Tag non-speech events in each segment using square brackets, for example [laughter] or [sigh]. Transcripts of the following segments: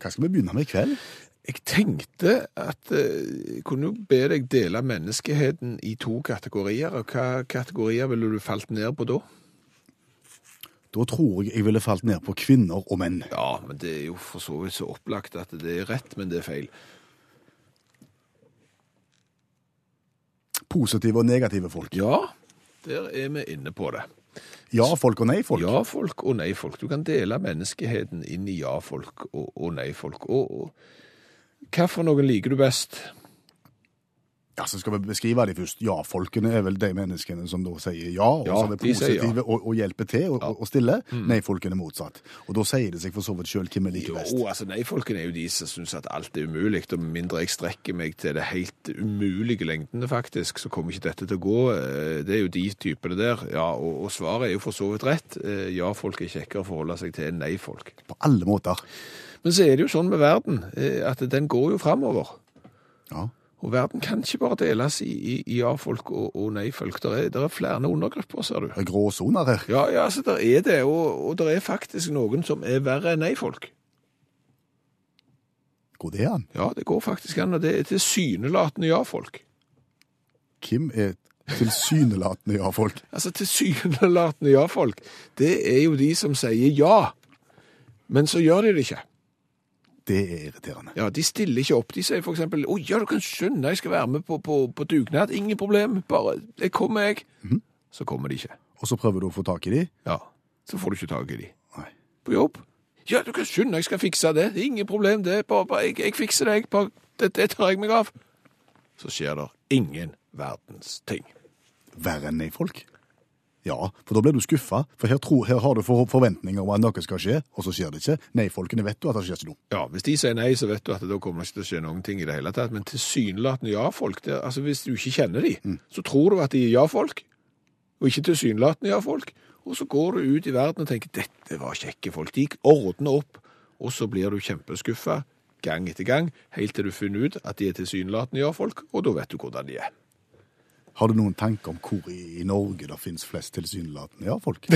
Hva skal vi begynne med i kveld? Jeg tenkte at eh, jeg kunne jo be deg dele menneskeheten i to kategorier. og Hva kategorier ville du falt ned på da? Da tror jeg jeg ville falt ned på kvinner og menn. Ja, men det er jo for så vidt så opplagt at det er rett, men det er feil. Positive og negative folk. Ja, der er vi inne på det. Ja-folk og nei-folk. Ja-folk og nei-folk. Du kan dele menneskeheten inn i ja-folk og, og nei-folk. Og, og hva for noen liker du best? Ja, så skal vi beskrive de først. Ja-folkene er vel de menneskene som da sier ja, og Ja, som er positive ja. og, og hjelper til og, og stiller. Nei-folkene motsatt. Og da sier det seg for så vidt sjøl hvem vi liker Jo, altså Nei-folkene er jo de som syns at alt er umulig. Og med mindre jeg strekker meg til det helt umulige lengdene, faktisk, så kommer ikke dette til å gå. Eh, Det er jo de typene der. Ja, og, og svaret er jo for så vidt rett. Eh, Ja-folk er kjekkere å forholde seg til enn nei-folk. På alle måter. Men så er det jo sånn med verden, eh, at den går jo framover. Ja. Og verden kan ikke bare deles i, i, i ja-folk og, og nei-folk. Det er, er flere undergrupper, ser du. Det er gråsoner her. Ja, ja, altså, der er det, og, og det er faktisk noen som er verre enn nei-folk. Går det an? Ja, det går faktisk an, og det er tilsynelatende ja-folk. Hvem er tilsynelatende ja-folk? [laughs] Altså, tilsynelatende ja-folk, det er jo de som sier ja, men så gjør de det ikke. Det er irriterende. Ja, De stiller ikke opp. De sier eksempel å ja, du kan skjønne, jeg skal være med på, på, på dugnad. Ingen problem, bare jeg kommer, jeg. Så kommer de ikke. Og så prøver du å få tak i de? Ja, Så får du ikke tak i de. Nei. På jobb. Ja, du kan skjønne, jeg skal fikse det. Ingen problem, det. Bare, bare jeg, jeg fikser det, jeg. Bare, det, det tar jeg meg av. Så skjer det ingen verdens ting. Verre enn nei-folk? Ja, for da blir du skuffa. For her, tror, her har du for, forventninger om at noe skal skje, og så skjer det ikke. Nei-folkene vet du at det skjer ikke noe. Ja, Hvis de sier nei, så vet du at det da kommer ikke til å skje noen ting i det hele tatt. Men tilsynelatende ja-folk altså Hvis du ikke kjenner de, så tror du at de er ja-folk, og ikke tilsynelatende ja-folk. Og så går du ut i verden og tenker dette var kjekke folk. De ordner opp, og så blir du kjempeskuffa gang etter gang, helt til du finner ut at de er tilsynelatende ja-folk, og da vet du hvordan de er. Har du noen tanke om hvor i, i Norge det finnes flest tilsynelatende ja-folk? [laughs]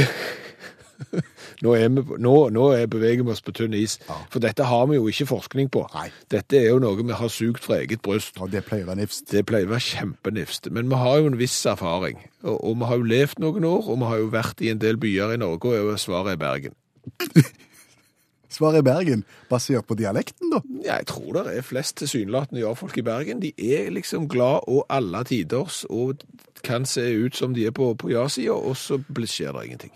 Nå, er vi, nå, nå er beveger vi oss på tynn is, Ja. for dette har vi jo ikke forskning på. Nei. Dette er jo noe vi har sugd fra eget bryst. Ja, det pleier å være nifst. Det pleier å være kjempenifst, men vi har jo en viss erfaring. Og, og vi har jo levd noen år, og vi har jo vært i en del byer i Norge, og svaret er Bergen. [laughs] Svaret er Bergen, basert på dialekten, da. Ja, jeg tror det er flest tilsynelatende ja-folk i Bergen. De er liksom glad og alle tiders, og kan se ut som de er på, på ja-sida, og så skjer det ingenting.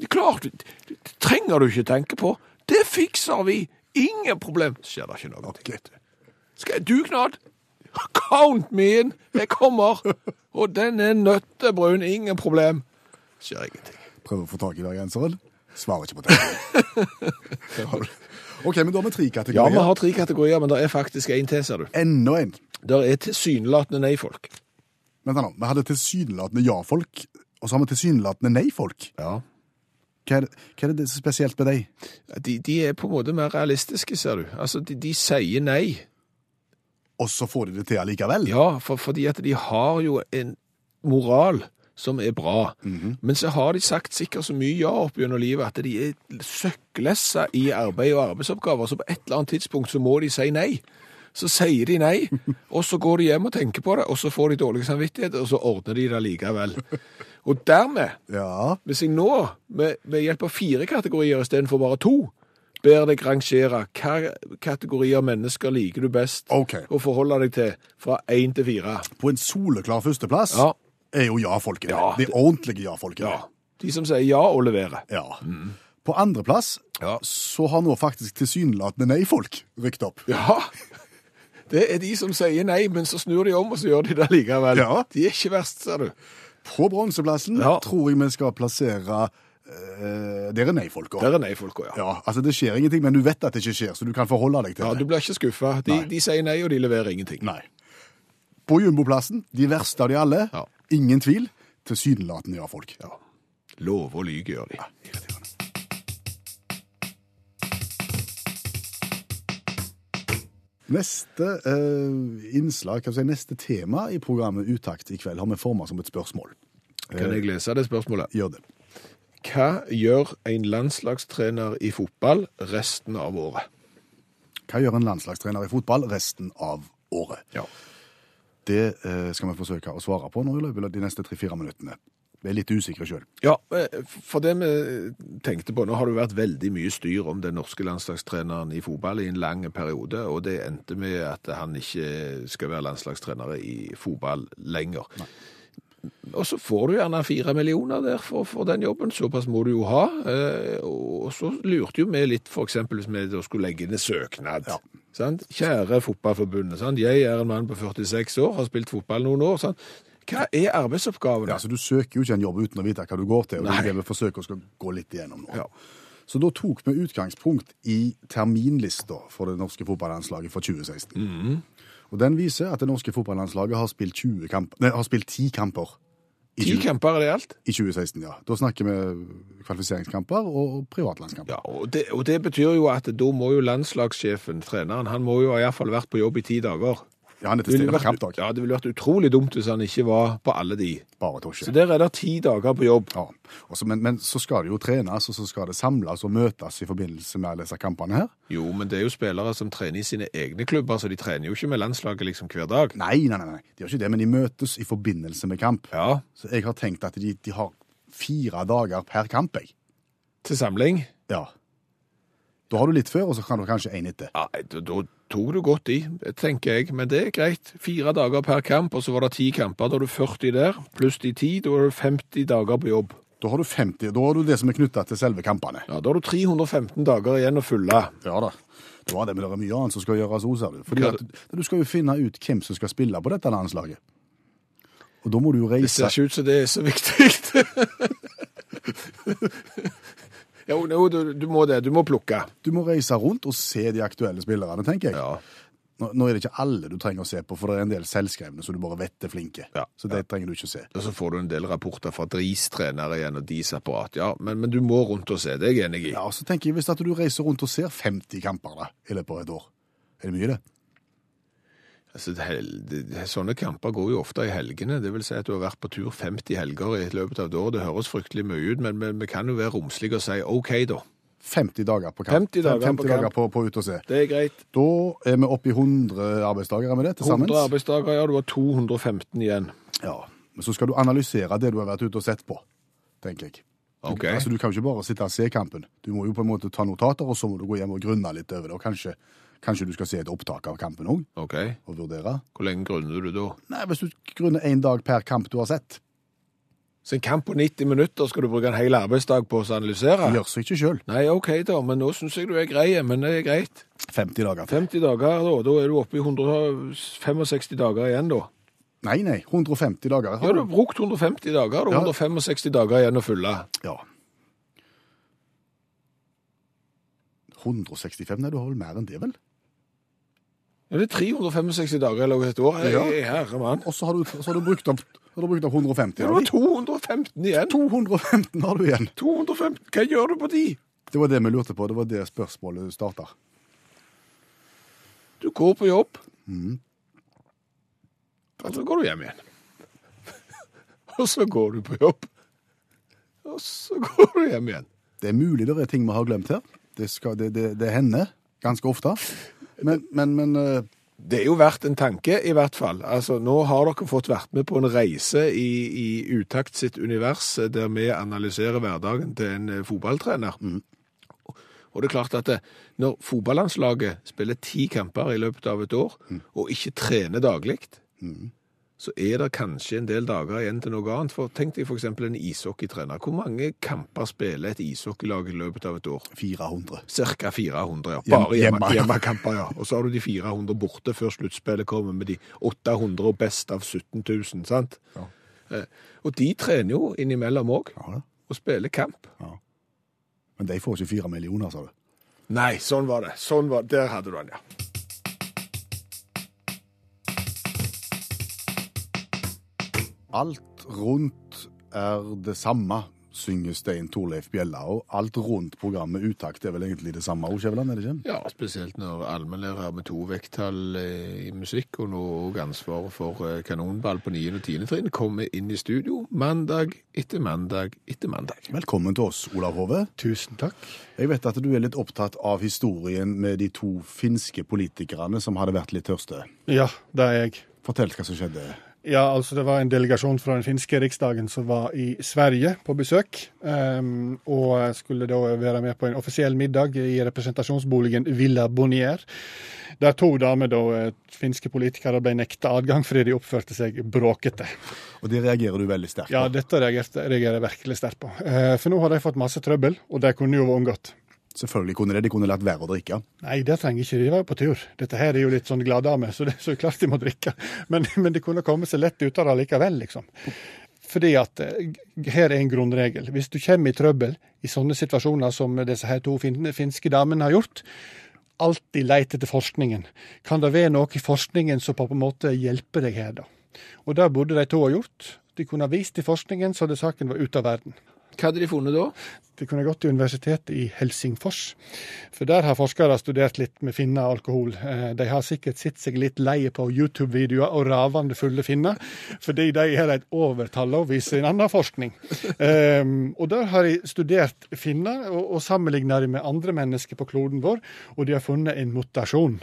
Det klart, det trenger du ikke tenke på. Det fikser vi! Ingen problem. Skjer det ikke noe. Okay. Skal jeg dugnad? Count me in! Jeg kommer! Og den er nøttebrun, ingen problem. Skjer ingenting. Prøver å få tak i bergenseren. Svarer ikke på det. [laughs] OK, men da har vi tre kategorier. Ja, vi har tre kategorier, men det er faktisk én til, ser du. Enda en. Det er tilsynelatende nei-folk. Vent nå, vi hadde tilsynelatende ja-folk, og så har vi tilsynelatende nei-folk. Ja. Hva er, det, hva er det spesielt med deg? De, de er på en måte mer realistiske, ser du. Altså, de, de sier nei. Og så får de det til allikevel? Ja, for, fordi at de har jo en moral som er bra. Men så har de sagt sikkert så mye ja opp gjennom livet at de er søkklessa i arbeid og arbeidsoppgaver, så på et eller annet tidspunkt så må de si nei. Så sier de nei, [laughs] og så går de hjem og tenker på det, og så får de dårlig samvittighet, og så ordner de det likevel. Og dermed [laughs] Ja. Hvis jeg nå, med, med hjelp av fire kategorier istedenfor bare to, ber deg rangere hva kategorier mennesker liker du best okay. å forholde deg til fra én til fire. På en soleklar førsteplass Ja. Er jo ja-folkene. Ja, De ordentlige ja-folkene. Ja. De som sier ja og leverer. Ja. På andreplass Ja. så har nå faktisk tilsynelatende nei-folk rykt opp. Ja, det er de som sier nei, men så snur de om, og så gjør de det likevel. Ja. De er ikke verst, ser du. På bronseplassen Ja. tror jeg vi skal plassere Eh, Der er nei-folka. Der er nei-folka, ja. Ja, altså det skjer ingenting, men du vet at det ikke skjer, så du kan forholde deg til Ja, det. Du blir ikke skuffa. De, de sier nei, og de leverer ingenting. Nei. På jumboplassen, de verste av de alle, Ja. Ingen tvil, tilsynelatende ja, folk. Ja. Love og lyge gjør de. Irriterende. Neste eh, innslag, kan vi si, neste tema i programmet Utakt i kveld har vi formet som et spørsmål. Kan jeg lese det spørsmålet? Gjør det. Hva gjør en landslagstrener i fotball resten av året? Hva gjør en landslagstrener i fotball resten av året? Ja. Det eh, skal vi forsøke å svare på nå i løpet av de neste tre-fire minuttene. Vi er litt usikre sjøl. Ja, eh, for det vi tenkte på, nå har det vært veldig mye styr om den norske landslagstreneren i fotball i en lang periode, og det endte med at han ikke skal være landslagstrener i fotball lenger. Og så får du gjerne fire millioner der for, for den jobben, såpass må du jo ha. Eh, Og så lurte jo vi litt, eksempel hvis vi da skulle legge inn en søknad. Ja. Sant? Kjære fotballforbundet, sant? jeg er en mann på 46 år, har spilt fotball noen år. Sant? Hva er arbeidsoppgavene? Ja, så Du søker jo ikke en jobb uten å vite hva du går til. og det Nei. er vi forsøker å skal gå litt igjennom nå. Ja. Så da tok vi utgangspunkt i terminlista for det norske fotballandslaget for 2016. Mhm. Og Den viser at det norske fotballandslaget har spilt, kamp, nei, har spilt 10 kamper Ti 20, kamper er det alt? i 2016. ja. Da snakker vi kvalifiseringskamper og privatlandskamper. Ja, og det, og det betyr jo at da må jo landslagssjefen, treneren, han må jo iallfall vært på jobb i ti dager. Ja, Han er til stede på kampdag. ja, det ville vært utrolig dumt hvis han ikke var på alle de. Bare tosje. Så der er det ti dager på jobb. Ja. Også, men, men så skal det jo trenes, og så skal det samles og møtes i forbindelse med alle disse kampene her. Jo, men det er jo spillere som trener i sine egne klubber, så de trener jo ikke med landslaget liksom hver dag. Nei, nei, nei, nei, de gjør ikke det, men de møtes i forbindelse med kamp. Ja, Så jeg har tenkt at de, de har fire dager per kamp, jeg. til samling. Ja. Da har du litt før, og så kan du kanskje én etter. Ja, da tok du godt i, tenker jeg, men det er greit. Fire dager per kamp, og så var det ti kamper. Da er du 40 der, pluss de ti, da er du 50 dager på jobb. Da har du 50, da har du det som er knytta til selve kampene. Ja, Da har du 315 dager igjen å fylle. Ja da. Det var det, men det er mye annet som skal gjøres òg, ser du. Fordi at du, skal jo finne ut hvem som skal spille på dette landslaget. Og da må du jo reise Det ser ikke ut som det er så viktig. [laughs] [laughs] jo, jo du, du må det. Du må plukke. Du må reise rundt og se de aktuelle spillerne, tenker jeg. Ja. Nå, nå er det ikke alle du trenger å se på, for det er en del selvskrevne så du bare vet er flinke. Ja, Så det trenger du ikke å se. Og så får du en del rapporter fra DRIS-trenere igjen og DIS-apparat. Ja, men, men du må rundt og se. Det er jeg enig i. Ja, og så tenker jeg Hvis at du reiser rundt og ser 50 kamper da, i løpet av et år, er det mye, det? Altså, sånne kamper går jo ofte i helgene. Det vil si at du har vært på tur 50 helger i løpet av et år. Det høres fryktelig mye ut, men, men vi kan jo være romslige og si OK, da. 50 dager på kamp. 50 dager 50 på dager på, på ut og se. Det er greit. Da er vi oppe i 100 arbeidsdager med det til sammen. 100 arbeidsdager, ja. Du har 215 igjen. Ja, men så skal du analysere det du har vært ute og sett på, tenker jeg. Du, Ok. altså, du kan jo ikke bare sitte og se kampen. Du må jo på en måte ta notater, og så må du gå hjem og grunne litt over det. Og kanskje, kanskje du skal se et opptak av kampen òg, Okay. og vurdere. Hvor lenge grunner du da? Nei, hvis du grunner én dag per kamp du har sett, Så en kamp på 90 minutter skal du bruke en hel arbeidsdag på å analysere? gjør seg ikke sjøl. Nei, OK da, men nå syns jeg du er grei, men det er greit. 50 dager til. 50 dager, da, da er du oppe i 165 dager igjen, da. Nei, nei, 150 dager. Ja, du har brukt 150 dager, da. Ja. 165 dager igjen å fylle. Ja. 165? Nei, du har vel mer enn det, vel? Ja, det er 365 dager eller et år. Ja. Hey, herre mann. Og så har du, så har du brukt opp, har du brukt opp 150 Ja, av det var 215 igjen. 215 har du igjen. 215. Hva gjør du på de? Det var det vi lurte på. Det var det spørsmålet starta. Du går på jobb, mm. og så går du hjem igjen. [laughs] og så går du på jobb, og så går du hjem igjen. Det er mulig det er ting vi har glemt her. Det, skal, det, det, det hender ganske ofte. Men, men, men uh... Det er jo verdt en tanke, i hvert fall. Altså, Nå har dere fått vært med på en reise i, i Utakt sitt univers, eh, der vi analyserer hverdagen til en fotballtrener. fotballtrener. Og det er klart at det, når fotballandslaget spiller ti kamper i løpet av et år, og ikke trener daglig, så er det kanskje en del dager igjen til noe annet. For tenk deg f.eks. en ishockeytrener. Hvor mange kamper spiller et ishockeylag i løpet av et år? 400. Cirka 400, ja. Bare hjemme, hjemme. ja. Og så har du de 400 borte før sluttspillet kommer med de 800 og best av 17 000, sant? Ja. Eh, Og de trener jo innimellom òg. Ja, og spiller kamp. Men de får ikke fire millioner, sa du. Nei, sånn var det. Sånn var Der hadde du den, ja. Alt rundt er det samme, synger Stein Torleif Bjella. Og alt rundt programmet Utakt er vel egentlig det samme, Skjæveland, er det ikke? Ja, spesielt når allmennlærer med to vekttall eh, i musikk og nå òg ansvaret for eh, kanonball på 9. og 10. trinn kommer inn i studio mandag etter mandag etter mandag. Velkommen til oss, Olav Hove. Tusen takk. Jeg vet at du er litt opptatt av historien med de to finske politikerne som hadde vært litt tørste. Ja, det er jeg. Fortell hva som skjedde. Ja, altså Det var en delegasjon fra den finske riksdagen som var i Sverige på besøk. Um, og skulle da være med på en offisiell middag i representasjonsboligen Villa Bonnier. Der to damer, da, eh, finske politikere, ble nekta adgang fordi de oppførte seg bråkete. Og det reagerer du veldig sterkt på. Ja, dette reagerer jeg virkelig sterkt på. Eh, for nå har de fått masse trøbbel, og det kunne jo vært unngått. Selvfølgelig kunne det. De kunne latt være å drikke. Nei, det trenger ikke de. De på tur. Dette her er jo litt sånn gladdame, så det er så klart de må drikke. Men, men de kunne komme seg lett ut av det likevel, liksom. Fordi at eh, her er en grunnregel. Hvis du kommer i trøbbel i sånne situasjoner som disse her to finske damene har gjort, alltid let etter forskningen. Kan det være noe i forskningen som på en måte hjelper deg her, da? Og det burde de to ha gjort. De kunne ha vist til forskningen, så hadde saken var ute av verden. Hva hadde de funnet da? De kunne gått til universitetet i Helsingfors, for der har forskere studert litt med finner og alkohol. Eh, De har sikkert sett seg litt leie på YouTube-videoer og ravende fulle finner, fordi de har et overtall og viser en annen forskning. Um, og der har de studert finner og, og sammenlignet dem med andre mennesker på kloden vår, og de har funnet en mutasjon.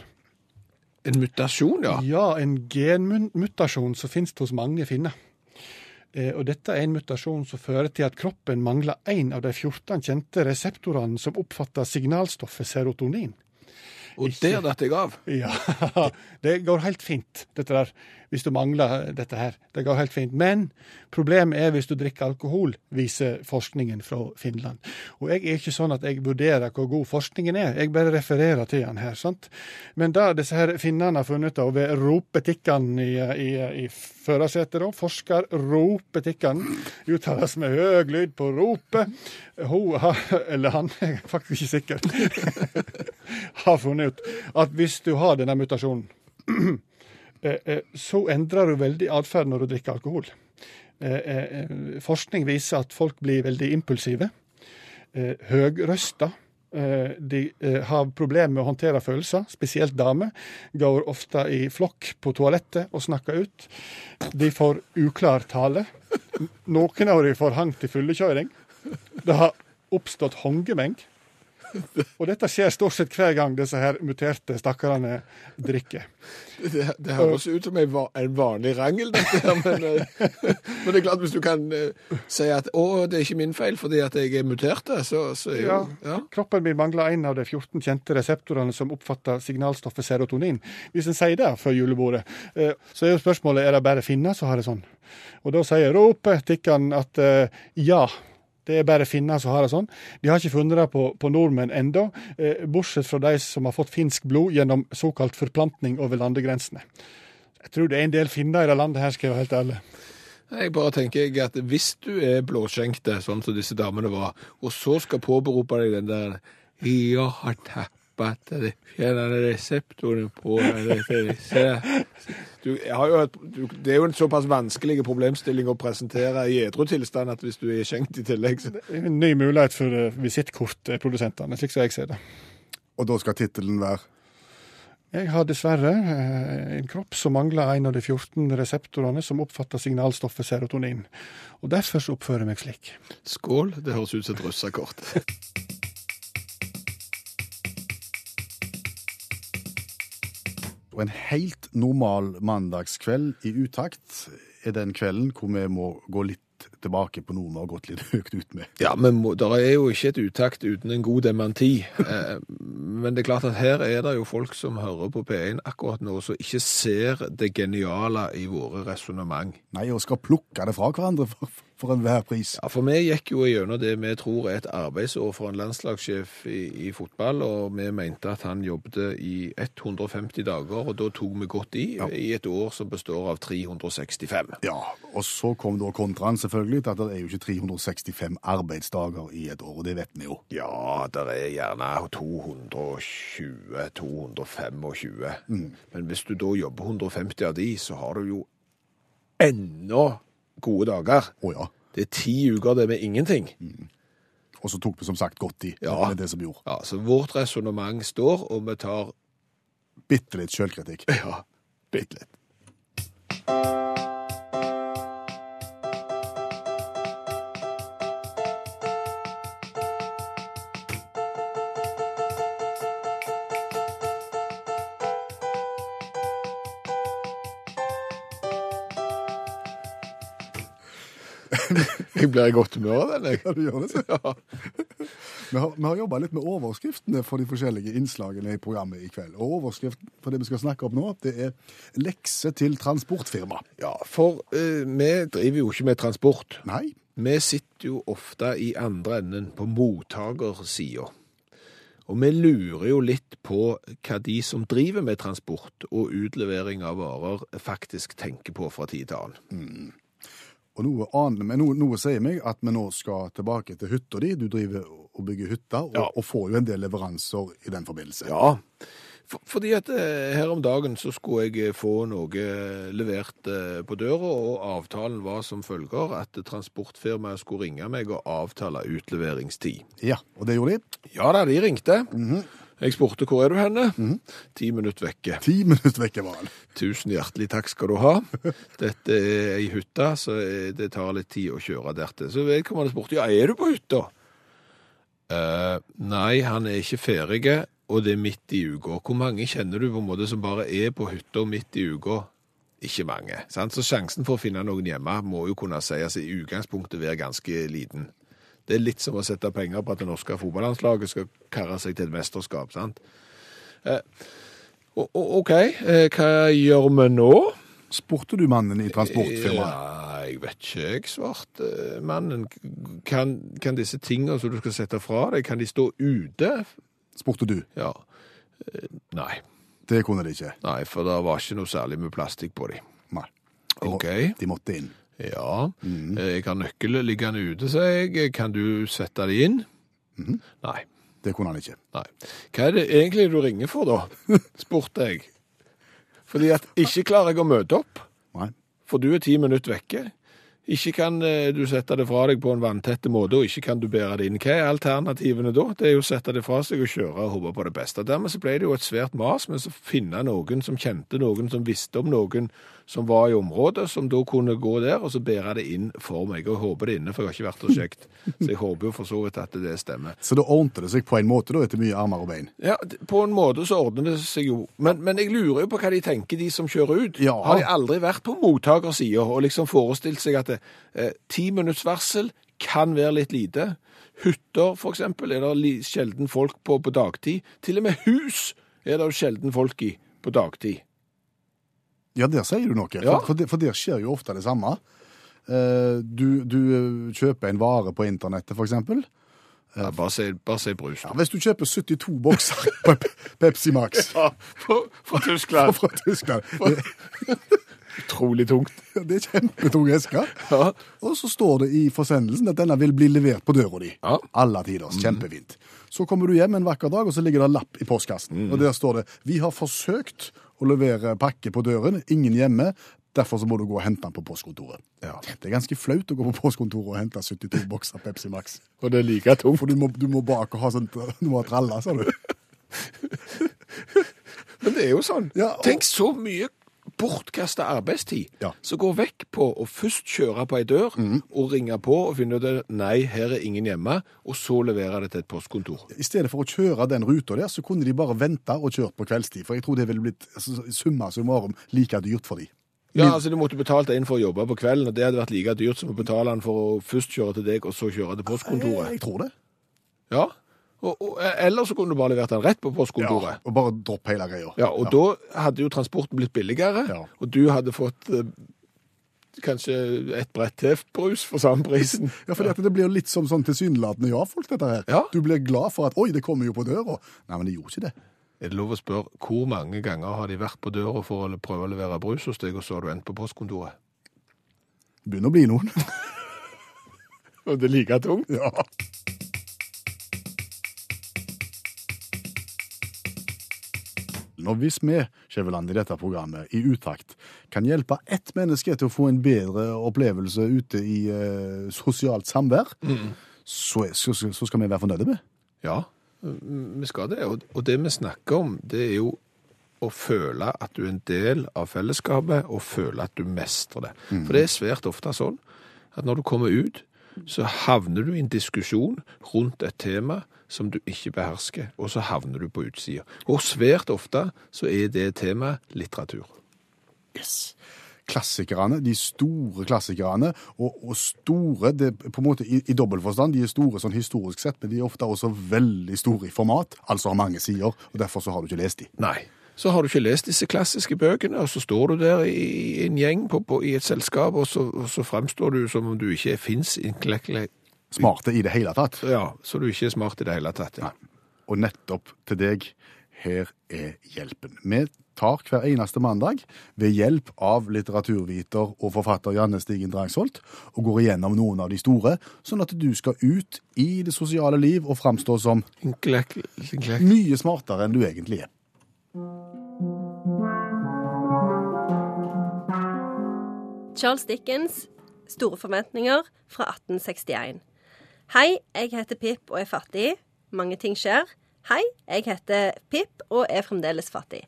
En mutasjon, ja. Ja, en genmutasjon som finnes hos mange finner. Eh, Og dette er en mutasjon som fører til at kroppen mangler én av de 14 kjente reseptorene som oppfatter signalstoffet serotonin. Og der datt jeg av. [laughs] Ja, [laughs] det går helt fint, dette der, hvis du mangler dette her. Det går helt fint. Men problemet er hvis du drikker alkohol, viser forskningen fra Finland. Og jeg er ikke sånn at jeg vurderer hvor god forskningen er, jeg bare refererer til den her. sant? Men da disse her finnene har funnet ut av ved ropetikkene i, i, i førersetet, da, forsker ropetikkan, uttales med høy lyd på ropet. hun har, eller han, [laughs] jeg er faktisk ikke sikker, [laughs] har funnet ut at hvis du har denne mutasjonen, [clears throat] eh, eh, så endrer du veldig atferd når du drikker alkohol. Eh, Forskning viser at folk blir veldig impulsive, høgrøsta. Eh, De eh, har problemer med å håndtere følelser, spesielt damer. Går ofte i flokk på toalettet og snakker ut. De får uklar tale. Noen av dem får hang til fyllekjøring. Det har oppstått hongemeng. Og dette skjer stort sett hver gang disse her muterte stakkarene drikker. Det, det høres ut som en, vanlig rangel, dette her. Men, eh, [laughs] men det er klart, hvis du kan eh, si at 'å, det er ikke min feil fordi at jeg er mutert', så, så er jo Ja. ja. Kroppen min mangler en av de 14 kjente reseptorene som oppfatter signalstoffet serotonin. Hvis en sier det før julebordet, eh, så er jo spørsmålet er det bare finner som har det sånn. Og da sier ropetikkan at eh, ja. Det er bare finner som har det sånn. De har ikke funnet det på, på nordmenn ennå, eh, bortsett fra de som har fått finsk blod gjennom såkalt forplantning over landegrensene. Jeg tror det er en del finner i det landet her, skal jeg være helt ærlig. Jeg bare tenker at hvis du er blåskjenkte, sånn som disse damene var, og så skal påberope deg den der Jeg har tappet det fjernende reseptoren på disse du, har jo et, du, Det er jo en såpass vanskelig problemstilling å presentere i edru tilstand at hvis du er skjenkt i tillegg så En ny mulighet for visittkortprodusentene, slik som jeg ser det. Og da skal tittelen være Jeg har dessverre eh, en kropp som mangler en av de 14 reseptorene som oppfatter signalstoffet serotonin. Og derfor så oppfører jeg meg slik. Skål. Det høres ut som et russekort. Og en helt normal mandagskveld i utakt er den kvelden hvor vi må gå litt tilbake på noe vi har gått litt [laughs] høyt ut med. Ja, men det er jo ikke et utakt uten en god dementi. [laughs] Eh, men det er klart at her er det jo folk som hører på P1 akkurat nå, som ikke ser det geniale i våre resonnement. Nei, og skal plukke det fra hverandre. For, for enhver pris. Ja, for vi gikk jo gjennom det vi tror er et arbeidsår for en landslagssjef i, i fotball, og vi mente at han jobbet i 150 dager, og da tok vi godt i, i et år som består av 365. Ja, og så kom da kontraen selvfølgelig til at det er jo ikke 365 arbeidsdager i et år, og det vet vi jo. Ja, det er gjerne 220-225. Men hvis du da jobber 150 av de, så har du jo enda gode dager. Å ja. Det er ti uker det med ingenting. Og så tok vi som sagt godt i. Ja. Det er det som gjorde. Ja, Så vårt resonnement står, og vi tar Bitte litt sjølkritikk. ja, bitte litt. [laughs] Jeg blir i godt humør av den, jeg. Ja, du gjør det, [laughs] så. Vi har, vi har jobba litt med overskriftene for de forskjellige innslagene i programmet i kveld. Og overskriften for det vi skal snakke om nå, det er lekse til transportfirma. Ja, for eh, vi driver jo ikke med transport. Nei, Vi sitter jo ofte i andre enden på mottakersida. Og vi lurer jo litt på hva de som driver med transport og utlevering av varer, faktisk tenker på fra tid til annen. Og noe annet, men noe, noe sier meg at vi nå skal tilbake til hytta di. Du driver og bygger hytter, og, Ja. og får jo en del leveranser i den forbindelse. Ja, for, fordi at eh, her om dagen så skulle jeg eh, få noe levert eh, på døra, og avtalen var som følger at transportfirmaet skulle ringe meg og avtale utleveringstid. Ja, og det gjorde de. Ja da, de ringte. Jeg spurte hvor er du henne? Ti minutter vekke. Ti minutter vekke var han. Tusen hjertelig takk skal du ha. Dette er ei hytte, så det tar litt tid å kjøre dertil. Så vedkommende spurte ja, er du på hytta? Uh, nei, han er ikke ferdig, og det er midt i uka. Hvor mange kjenner du på en måte som bare er på hytta midt i uka? Ikke mange. Sant? Så sjansen for å finne noen hjemme må jo kunne sies i utgangspunktet være ganske liten. Det er litt som å sette penger på at det norske fotballandslaget skal karre seg til et mesterskap. sant? Eh, OK, eh, hva gjør vi nå? Spurte du mannen i transportfirmaet? Ja, jeg vet ikke, jeg svarte mannen. Kan, kan disse tingene som du skal sette fra deg, kan de stå ute? Spurte du. Ja. Eh, Nei. Det kunne de ikke. Nei, for det var ikke noe særlig med plastikk på dem. Nei. De, må, OK. de måtte inn. Ja. Mm. Jeg har nøkkel liggende ute, sa jeg. Kan du sette det inn? Nei. Det kunne han ikke. Nei. Hva er det egentlig du ringer for, da? [laughs] spurte jeg. Fordi at ikke klarer jeg å møte opp, Nei. for du er ti minutter vekke. Ikke kan eh, du sette det fra deg på en vanntette måte, og ikke kan du bære det inn. Hva er alternativene da? Det er jo å sette det fra seg og kjøre og håpe på det beste. Dermed så ble det jo et svært mas men så finne noen som kjente noen, som visste om noen som var i området, som da kunne gå der og så bære det inn for meg. Og håpe det inne, for jeg har ikke vært og sjekket. [laughs] Så jeg håper jo for så vidt at det stemmer. Så da ordnet det seg på en måte, da, etter mye armer og bein. Ja, på en måte så ordner det seg jo. Men, men jeg lurer jo på hva de tenker, de som kjører ut. Ja. Har de aldri vært på mottakersida og liksom forestilt seg at eh, ti minutts varsel kan være litt lite? Hytter, for eksempel, er det sjelden folk på på dagtid. Til og med hus er det jo sjelden folk i på dagtid. Ja, der sier du noe. Ja. For, for, der skjer jo ofte det samme. Eh, Du, du eh, kjøper en vare på internettet, eksempel. Ja, bare si, bare si brus. Ja, hvis du kjøper 72 bokser [laughs] på Pepsi Max [laughs] Ja, fra, fra Tyskland. [laughs] fra Tyskland det, Utrolig tungt. [laughs] det er kjempetung eske. Ja. Og så står det i forsendelsen at denne vil bli levert på døra di. Ja. Alle tiders. Kjempefint. Så kommer du hjem en vakker dag, og så ligger det en lapp i postkassen. Og der står det 'Vi har forsøkt å levere pakke på døren. Ingen hjemme. Derfor så må du gå og hente den på postkontoret. Ja. Det er ganske flaut å gå på postkontoret og hente 72 bokser Pepsi Max. Og det er like tungt. For du må, du må bak og ha sånt Du må ha tralla, sa du. [laughs] Men det er jo sånn. Ja, og- Tenk så mye bortkasta arbeidstid Ja. som går vekk på å først kjøre på ei dør Mhm. og ringe på og finne ut at nei, her er ingen hjemme, og så levere det til et postkontor. I stedet for å kjøre den ruta der, så kunne de bare vente og kjørt på kveldstid. For jeg tror det ville blitt altså, summa summarum like dyrt for de. Ja, altså Du måtte betalt en for å jobbe på kvelden, og det hadde vært like dyrt som å betale den for å først kjøre til deg og så kjøre til postkontoret. jeg tror det. Ja, og, og, Eller så kunne du bare levert den rett på postkontoret. Ja, Og bare dropp hele greia. Ja, og da hadde jo transporten blitt billigere, Ja. og du hadde fått eh, kanskje et brett til brus for samme prisen. [laughs] Ja, for det blir jo litt som sånn tilsynelatende ja-folk, dette her. Ja. Du blir glad for at 'oi, det kommer jo på døra'. Nei, men det gjorde ikke det. Er det lov å spørre, hvor mange ganger har de vært på døra for å prøve å levere brus hos deg, og så har du endt på postkontoret? Det begynner å bli noen. [laughs] Og det er like tungt? ja. Nå hvis vi, Skjæveland, i dette programmet, i utakt, kan hjelpe ett menneske til å få en bedre opplevelse ute i eh, sosialt samvær, så, er- så, så skal vi være fornøyde med. Ja, mm, vi skal det. Og, og det vi snakker om, det er jo å føle at du er en del av fellesskapet, og føle at du mestrer det. For det er svært ofte sånn at når du kommer ut, så havner du i en diskusjon rundt et tema som du ikke behersker, og så havner du på utsida. Og svært ofte så er det temaet litteratur. Yes. Klassikerne, de store klassikerne, og, og store det, på en måte i, i dobbelt forstand, de er store sånn historisk sett, men de er ofte også veldig store i format, altså har mange sider, og derfor så har du ikke lest de. Nei. Så har du ikke lest disse klassiske bøkene, og så står du der i en gjeng på, på, i et selskap, og så, og så fremstår du som om du ikke fins intellektuelt Smarte i det hele tatt. Ja, så du ikke er smart i det hele tatt. Ja. Og nettopp til deg, her er hjelpen. Vi tar hver eneste mandag ved hjelp av litteraturviter og forfatter Janne Stigen Drangsholt og går igjennom noen av de store, sånn at du skal ut i det sosiale liv og framstå som Intellekt- intellekt- mye smartere enn du egentlig er. Charles Dickens, Store forventninger fra 1861. Hei, jeg heter Pip og er fattig. Mange ting skjer. Hei, jeg heter Pip og er fremdeles fattig.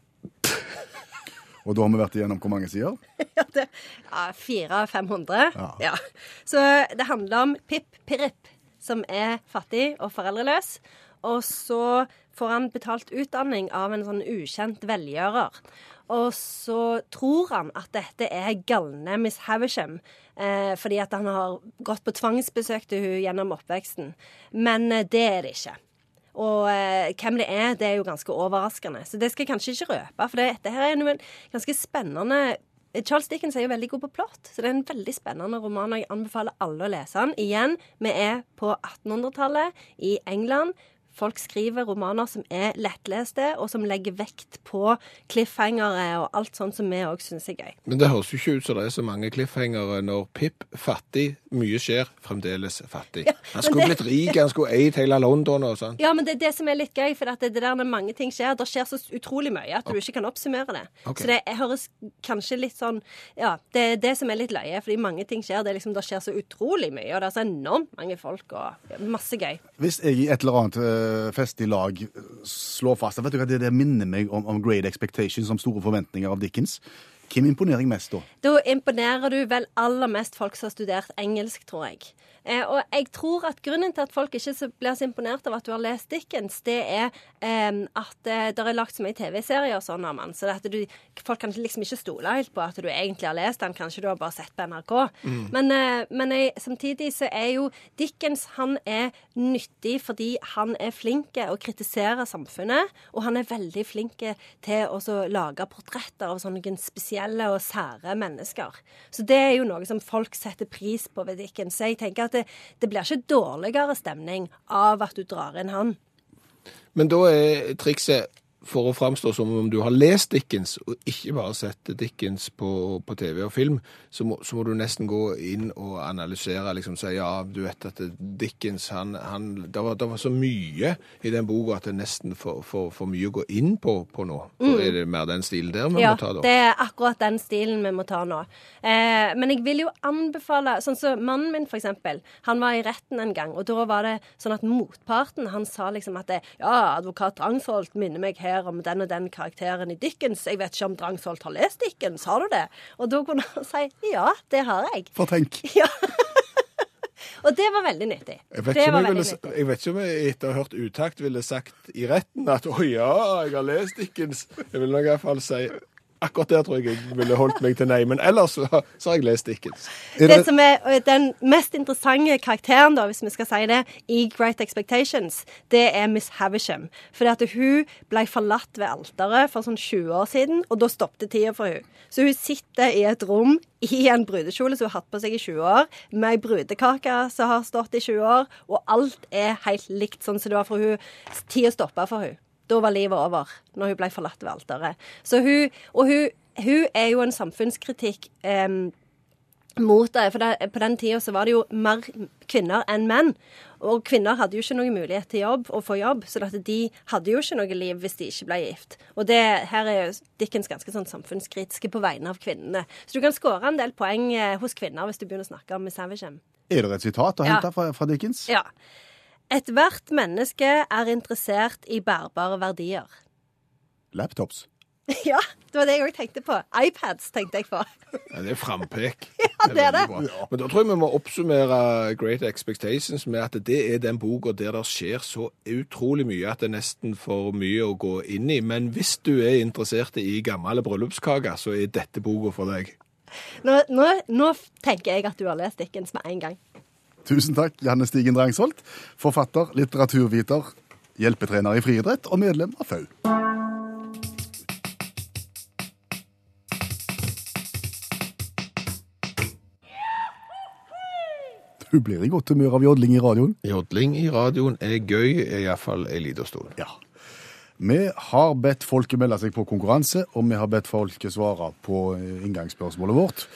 [laughs] Og da har vi vært igjennom hvor mange sider? [laughs] Ja, det, ja 400-500. Ja. Ja. Så det handler om Pip Pirip, som er fattig og foreldreløs. Og så får han betalt utdanning av en sånn ukjent velgjører. Og så tror han at dette er galne Miss Havisham, eh, fordi at han har gått på tvangsbesøk til hun gjennom oppveksten. Men eh, det er det ikke. Og eh, hvem det er, det er jo ganske overraskende. Så det skal jeg kanskje ikke røpe, for dette her er en ganske spennende Charles Dickens er jo veldig god på plott, så det er en veldig spennende roman. og Jeg anbefaler alle å lese den. Igjen, vi er på 1800-tallet i England. Folk skriver romaner som er lettleste, og som legger vekt på cliffhangere og alt sånt som vi òg syns er gøy. Men det høres jo ikke ut som det er så mange cliffhangere når Pip fattig, mye skjer, fremdeles fattig. Han skulle det- blitt rik, han skulle eid hele London og sånn. Ja, men det er det som er litt gøy, for at det, det der når mange ting skjer, det skjer så utrolig mye at du ikke kan oppsummere det. Okay. Så det høres kanskje litt sånn Ja, det er det som er litt løye, fordi mange ting skjer. Det, er liksom, det skjer så utrolig mye, og det er så enormt mange folk og masse gøy. Hvis jeg i et eller annet eh, i lag slår fast Vet du hva, det, det minner meg om, om Great Expectations, om store forventninger av Dickens. Hvem imponerer jeg mest da? Da imponerer du vel aller mest folk som har studert engelsk, tror jeg. Eh, og jeg tror at grunnen til at folk ikke blir så imponert av at du har lest Dickens, det er eh, at eh, det er lagt så mye TV-serier og sånn om han, så at du, folk kan liksom ikke stole helt på at du egentlig har lest den. Kanskje du har bare sett på NRK. Men, eh, men jeg, samtidig så er jo Dickens han er nyttig fordi han er flink å kritisere samfunnet, og han er veldig flink til å lage portretter av sånne spesielle og sære mennesker. Så det er jo noe som folk setter pris på ved Dickens. Så jeg tenker at det, det blir ikke dårligere stemning av at du drar inn han. Men da er trikset for å framstå som om du har lest Dickens, og ikke bare sett Dickens på, på TV og film, så må, så må du nesten gå inn og analysere, liksom si ja, du vet at Dickens, han, han det, var, det var så mye i den boka at det er nesten for, for, for mye å gå inn på, på nå. Mm. er det mer den stilen der vi Ja, må ta da? Ja, det er akkurat den stilen vi må ta nå. Eh, men jeg vil jo anbefale Sånn som mannen min, for eksempel. Han var i retten en gang, og da var det sånn at motparten han sa liksom at det, ja, advokat Drangsholt minner meg her om den og den karakteren i Dickens. Jeg vet ikke om Drangsholt har lest Dickens, har du det? Og da kunne han si ja, det har jeg. For tenk. [laughs] Ja. og det var veldig nyttig. Jeg vet, ikke om jeg, ville, jeg vet ikke om jeg etter å ha hørt utakt ville sagt i retten at å ja, jeg har lest Dickens. Jeg vil nok i hvert fall si Akkurat der tror jeg jeg ville holdt meg til nei. Men ellers så, så har jeg lest Dickens. Det det, som er den mest interessante karakteren, da, hvis vi skal si det, i Great Expectations, det er Miss Havisham. Fordi at hun ble forlatt ved alteret for sånn 20 år siden, og da stoppet tida for hun. Så hun sitter i et rom i en brudekjole som hun har hatt på seg i 20 år, med ei brudekake som har stått i 20 år, og alt er helt likt sånn som det var for hun. Tida stoppa for hun. Da var livet over, når hun ble forlatt ved alteret. Så hun, og hun, hun er jo en samfunnskritikk em, mot det. For det, på den tida så var det jo mer kvinner enn menn. Og kvinner hadde jo ikke noen mulighet til jobb, å få jobb, så at de hadde jo ikke noe liv hvis de ikke ble gift. Og det, her er jo Dickens ganske sånn samfunnskritiske på vegne av kvinnene. Så du kan skåre en del poeng eh, hos kvinner hvis du begynner å snakke om Miss er det et sitat å Ja. hente fra, fra Dickens? Ja. Ethvert menneske er interessert i bærbare verdier. Laptops. [laughs] ja, det var det jeg òg tenkte på. iPads tenkte jeg på. Ja, det er frampek. [laughs] Ja, det er det. veldig. Men da tror jeg vi må oppsummere Great Expectations med at det er den boka der det skjer så utrolig mye at det er nesten for mye å gå inn i. Men hvis du er interessert i gamle bryllupskaker, så er dette boka for deg. Nå, nå, nå tenker jeg at du har lest Dickens med en gang. Tusen takk, Janne Stigen Drangsholt. Forfatter, litteraturviter, hjelpetrener i friidrett og medlem av FAU. Du blir i godt humør av jodling i radioen. Jodling i radioen er gøy, iallfall ei lita stund. Ja. Vi har bedt folket melde seg på konkurranse, og vi har bedt folket svare på inngangsspørsmålet vårt.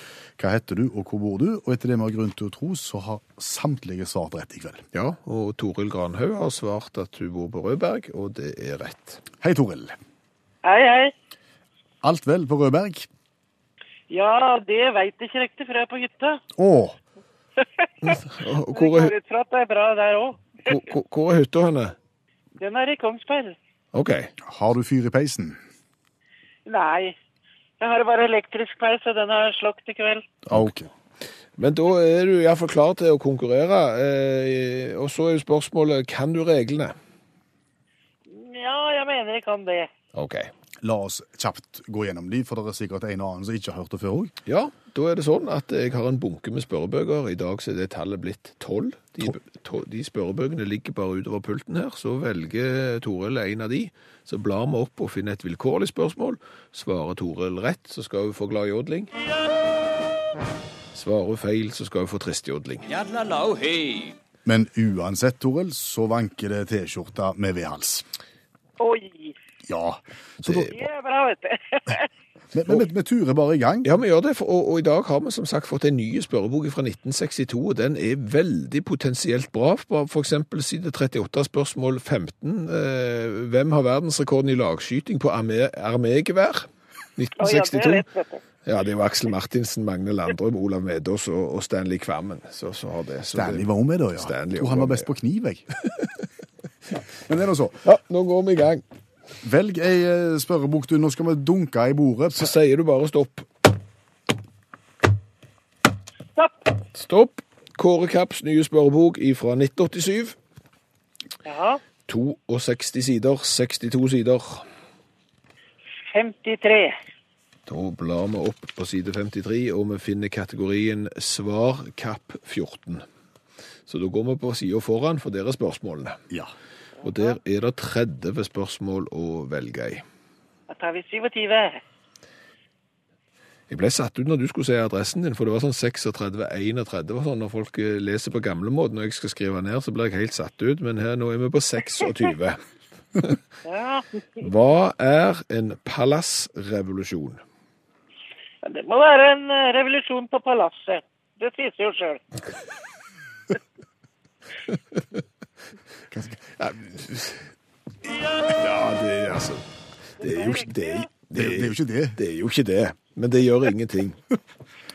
Hva heter du, og hvor bor du? Og etter det vi har grunn til å tro, så har samtlige svart rett i kveld. Ja, og Toril Granhaug har svart at hun bor på Rødberg, og det er rett. Hei, Toril. Hei, hei. Alt vel på Rødberg? Ja, det veit jeg ikke riktig, for jeg er på hytta. Å, Hvor er, ut fra at det er bra der òg. hvor, hvor- hvor er hytta henne? Den er i Kongsberg. OK. har du fyr i peisen? Nei, jeg har bare elektrisk peis, og den har slått i kveld. Ok. Men da er du iallfall klar til å konkurrere. Eh, og så er jo spørsmålet kan du reglene? Ja, jeg mener jeg kan det. OK. La oss kjapt gå gjennom de, for det er sikkert en og annen som ikke har hørt det før òg. Ja, da er det sånn at jeg har en bunke med spørrebøker. I dag så er det tallet blitt tolv. De, to, de spørrebøkene ligger bare utover pulten her. Så velger Toril en av de. Så blar vi opp og finner et vilkårlig spørsmål. Svarer Toril rett, så skal hun få glad jodling. Svarer hun feil, så skal hun få trist jodling. Men uansett, Toril, så vanker det T-skjorta med vedhals. Oi, Ja. Så det er bra, vet du. [laughs] men men- men vi turer bare i gang. Ja, vi gjør det, for, og, og i dag har vi som sagt fått en ny spørrebok fra 1962, og den er veldig potensielt bra. På For eksempel side 38, spørsmål 15. Eh, hvem har verdensrekorden i lagskyting på armé- armégevær? 1962. ja, det er 1962. lett, vet du. Ja, det var Aksel Martinsen, Magne Landrum, Olav Medås og, og Stanley Kvammen. Så, så har det. Så Stanley var òg med da, ja. Stanley Tror han var var best på kniv, jeg. Ja. [laughs] Men det er nå så. Ja, nå går vi i gang. Velg ei eh, spørrebok, du. Nå skal vi dunke i bordet. Så sier du bare stopp. Stopp. Stopp. Kåre Kapps nye spørrebok fra 1987. Ja, 62 sider, 62 sider. 53. Da blar vi opp på side 53, og vi finner kategorien Svar kapp 14. Så da går vi på sida foran, for der er spørsmålene. Ja. Og der er det 30 spørsmål å velge i. Da tar vi 27. Jeg ble satt ut når du skulle si adressen din, for det var sånn 36-31. Det var sånn Når folk eh, leser på gamlemåten og jeg skal skrive ned, så blir jeg helt satt ut. Men her nå er vi på 26. Hva er en palassrevolusjon? det må være en eh, revolusjon på palasset. Det sier seg jo sjøl. [laughs] Ja, det er altså Det er jo ikke det. Det, det er jo ikke det. Det er jo ikke det, men det gjør ingenting.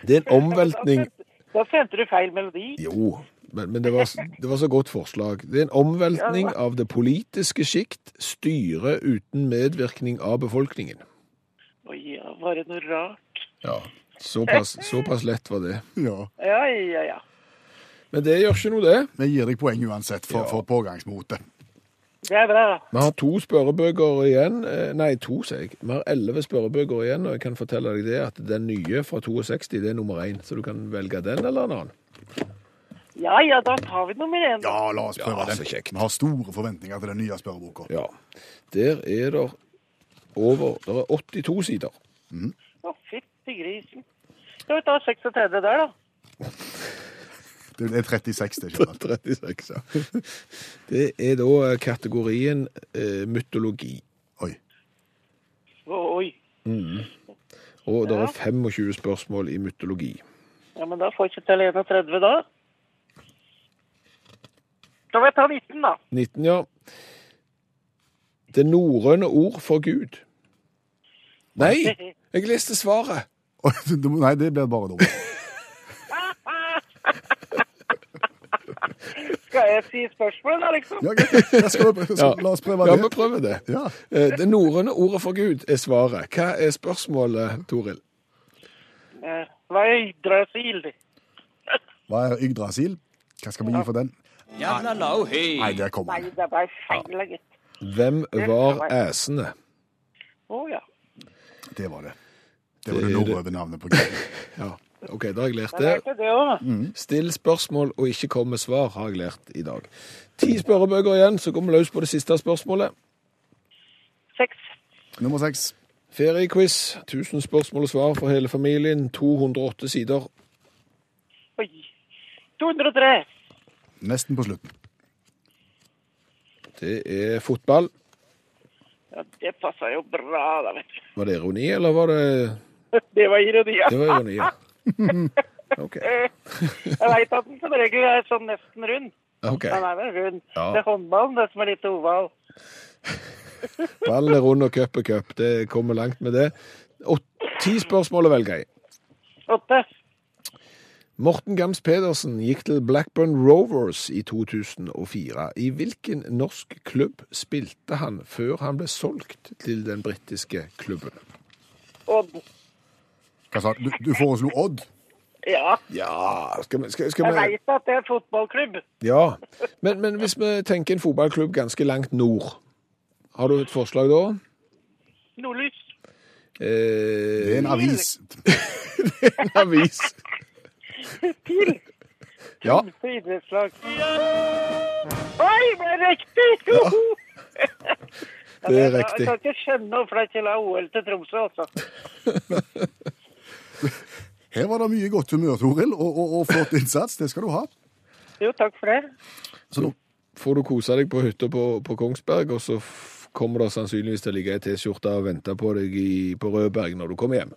Det er en omveltning Da sendte du feil melodi. Jo, men, men det, var, det var så godt forslag. Det er en omveltning av det politiske sjikt, styre uten medvirkning av befolkningen. Å ja, var det noe rart? Ja, Såpass, såpass lett var det. Ja. Ja, ja, ja. Men det gjør ikke noe, det. Vi gir deg poeng uansett for, Ja. for pågangsmotet. Bra. Vi har to spørrebøker igjen. Eh, Nei, to, sier jeg. Vi har elleve spørrebøker igjen, og jeg kan fortelle deg det at den nye fra 62 det er nummer én, så du kan velge den eller en annen. Ja, ja, da tar vi nummer én. Ja, la oss prøve Ja, så den. kjekt. Vi har store forventninger til den nye spørreboka. Ja. Der er det over Der er 82 sider. Å, fytti grisen. Skal vi ta 36 der, da? [laughs] Det er 36, det skjønner jeg. 36, ja. Det er da kategorien eh, mytologi. Oi. Oi. Mm. Og det er 25 spørsmål i mytologi. Ja, men da får jeg ikke til 31 da. vil jeg ta 19, da? 19, ja. Det norrøne ord for Gud. Nei, [laughs] jeg leste svaret. Nei, det blir bare dumt. [laughs] Skal jeg si spørsmålet, da, liksom? Ja, greit. Skal la oss prøve Ja, det. vi prøver det. Ja. Eh, Det norrøne ordet for Gud er svaret. Hva er spørsmålet, Toril? Eh, Hva er Yggdrasil? Hva er Yggdrasil? Hva skal vi gi for den? Nei, der kommer Nei, den. det ble feil, gitt. Hvem var æsene? Å ja. Det var det. Det var det. norrøne navnet på Gud. [laughs] Ja, OK, da har jeg lært det. det mm. Still spørsmål og ikke kom med svar, har jeg lært i dag. Ti spørrebøker igjen, så går vi løs på det siste spørsmålet. Seks. Nummer seks. Feriequiz. 1000 spørsmål og svar for hele familien. 208 sider. Oi. 203. Nesten på slutten. Det er fotball. Ja, det passa jo bra, da, vet du. Var det ironi, eller var det [laughs] Det var ironi, ja. Det var ironi, ja. OK. Jeg veit at den som regel er sånn nesten rund. Okay. Den er vel rund. Ja. Det er håndballen det som er litt oval. [laughs] Ballen er rund og cup er cup. Det kommer langt med det. Og ti spørsmål å velge i. Åtte. Morten Gams Pedersen gikk til Blackburn Rovers i 2004. I hvilken norsk klubb spilte han før han ble solgt til den britiske klubben? Odd. Hva sa du? Du foreslo Odd? Ja, Ja Skal vi, skal, skal jeg vi veit at det er fotballklubb. Ja. Men, men hvis vi tenker en fotballklubb ganske langt nord, har du et forslag da? Nordlys. Eh, Det er en avis. [laughs] det er en avis. TIL. Ja. Idrettslag. Oi, det er riktig! Ja, Det er riktig. Jeg kan ikke skjønne hvorfor de ikke la OL til Tromsø, altså. [laughs] [laughs] Her var det mye godt humør, Toril, og, og, og flott innsats. Det skal du ha. Jo, takk for det. Så nå, Får du kose deg på hytta på, på Kongsberg, og så f- kommer det sannsynligvis til å ligge ei T-skjorte og vente på deg i, på Rødberg når du kommer hjem.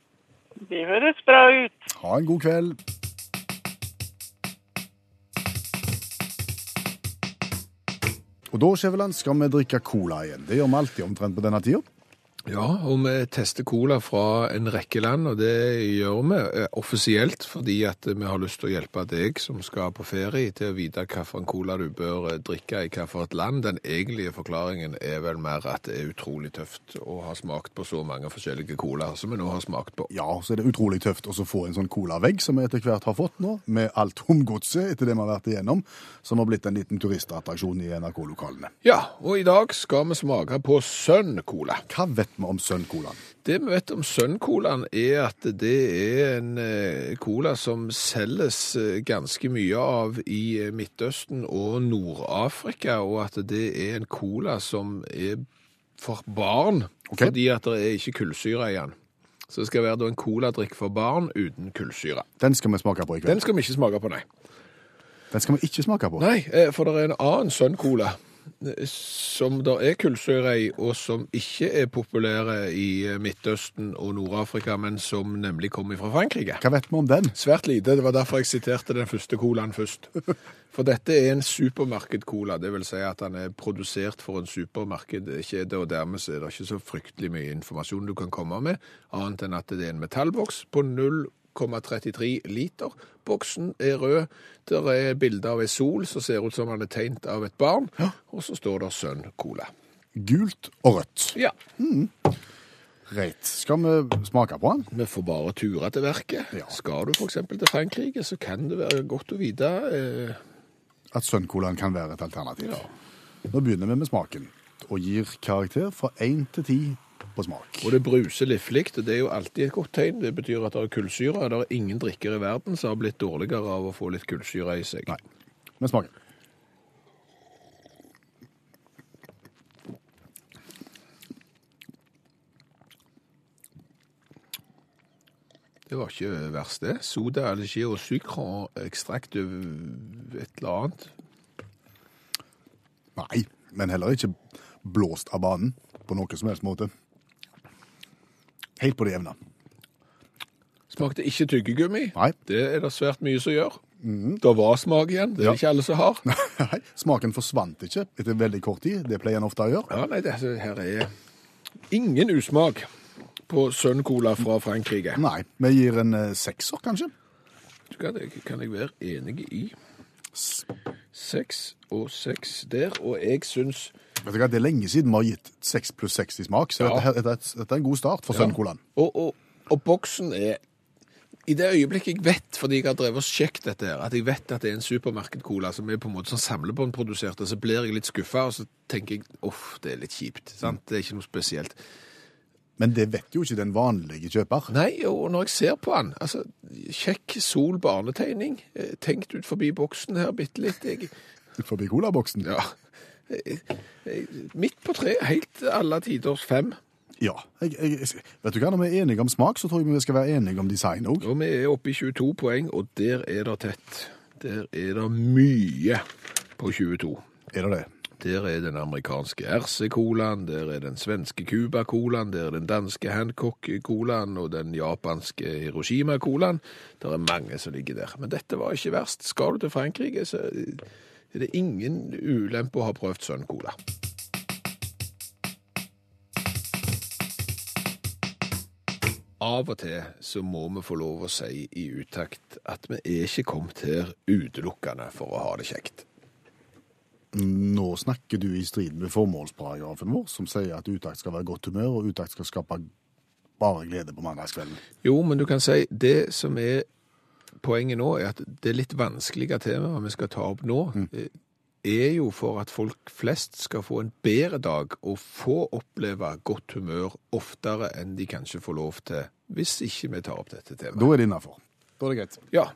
Det høres bra ut. ha en god kveld. Og da, Skjæveland, skal vi drikke cola igjen. Det gjør vi alltid omtrent på denne tida. Ja, og vi tester cola fra en rekke land, og det gjør vi eh, offisielt fordi at vi har lyst til å hjelpe deg som skal på ferie til å vite hvilken cola du bør eh, drikke i hvilket land. Den egentlige forklaringen er vel mer at det er utrolig tøft å ha smakt på så mange forskjellige colaer som vi nå har smakt på. Ja, så er det utrolig tøft å få en sånn colavegg som vi etter hvert har fått nå, med alt humgodset etter det vi har vært igjennom, som har blitt en liten turistattraksjon i NRK-lokalene. Ja, og i dag skal vi smake på Sønn Cola. Hva vet om Sønn Colaen? Det vi vet om Sønn Colaen, er at det er en eh, cola som selges eh, ganske mye av i eh, Midtøsten og Nord-Afrika, og at det er en cola som er for barn, okay. fordi at det er ikke kullsyre i den. Så det skal være en coladrikk for barn uten kullsyre. Den skal vi smake på i kveld. Den skal vi ikke smake på, nei. Den skal vi ikke smake på. Nei, for det er en annen Sun-cola eh, som det er kullsyre i, og som ikke er populære i eh, Midtøsten og Nord-Afrika, men som nemlig kommer fra Frankrike. Hva vet vi om den? Svært lite. Det var derfor jeg siterte den første colaen først. [laughs] For dette er en supermarked-cola. Det vil si at den er produsert for en supermarkedkjede, og dermed så er det ikke så fryktelig mye informasjon du kan komme med, annet enn at det er en metallboks på 0,33 liter. Boksen er rød. Der er bilde av ei sol som ser ut som den er tegnet av et barn, og så står det Sønn Cola. Gult og rødt. Ja. Greit. Skal vi smake på den? Vi får bare ture til verket. Ja. Skal du f.eks. til Frankrike, så kan det være godt å vite eh, At Sun-colaen kan være et alternativ. Nå begynner vi med smaken. og gir karakter fra 1 til 10 på smak. Og det bruser liflig, det er jo alltid et godt tegn. Det betyr at det er kullsyre. Det er ingen drikker i verden som har blitt dårligere av å få litt kullsyre i seg. Nei. Men smaken. Det var ikke verst, det. Soda, allergi og sucre, ekstrakt av et eller annet. Nei, men heller ikke blåst av banen på noen som helst måte. Helt på det jevne. Smakte ikke tyggegummi. Nei. Det er det svært mye som gjør. Det var smak igjen. Det er Ja. ikke alle som har. [laughs] Nei, Smaken forsvant ikke etter veldig kort tid. Det pleier en ofte å gjøre. Ja, nei, det her er ingen usmak på Sun Cola fra Frankrike. Nei, vi gir en eh, sekser, kanskje. Det kan jeg være enig i. Seks og seks der, og jeg syns Vet du hva, Det er lenge siden vi har gitt seks pluss seks i smak, så Ja. dette, her- dette, dette er en god start for Sønn Colan. Og, og, og boksen er I det øyeblikket jeg vet, fordi jeg har drevet og sjekket dette her, at jeg vet at det er en supermarkedcola som er på en måte sånn samlebåndprodusert, så blir jeg litt skuffa, og så tenker jeg uff, det er litt kjipt. sant? Det er ikke noe spesielt. Men det vet jo ikke den vanlige kjøper. Nei, og når jeg ser på han, altså, kjekk sol barnetegning, eh, tenkt ut forbi boksen her bitte litt, jeg, Forbi colaboksen. ja, midt på tre, helt alle tiders fem, Ja. Jeg, jeg, vet du hva, Når vi er enige om smak, så tror jeg vi skal være enige om design òg. og vi er oppe i 22 poeng, og der er det tett. Der er det mye på 22. Er det det? Der er den amerikanske RC-colaen, der er den svenske Cuba-colaen, der er den danske Hancock-colaen og den japanske Hiroshima-colaen. Det er mange som ligger der. Men dette var ikke verst. Skal du til Frankrike, så er det ingen ulempe å ha prøvd Sun Cola. Av og til så må vi få lov å si i utakt at vi er ikke kommet her utelukkende for å ha det kjekt. Nå snakker du i strid med formålsparagrafen vår, som sier at utakt skal være godt humør, og utakt skal skape bare glede på mandagskvelden. Jo, men du kan si det som er poenget nå, er at det litt vanskelige temaet vi skal ta opp nå, mm. er jo for at folk flest skal få en bedre dag og få oppleve godt humør oftere enn de kanskje får lov til hvis ikke vi tar opp dette temaet. Da er det innafor. Da er det greit. Ja,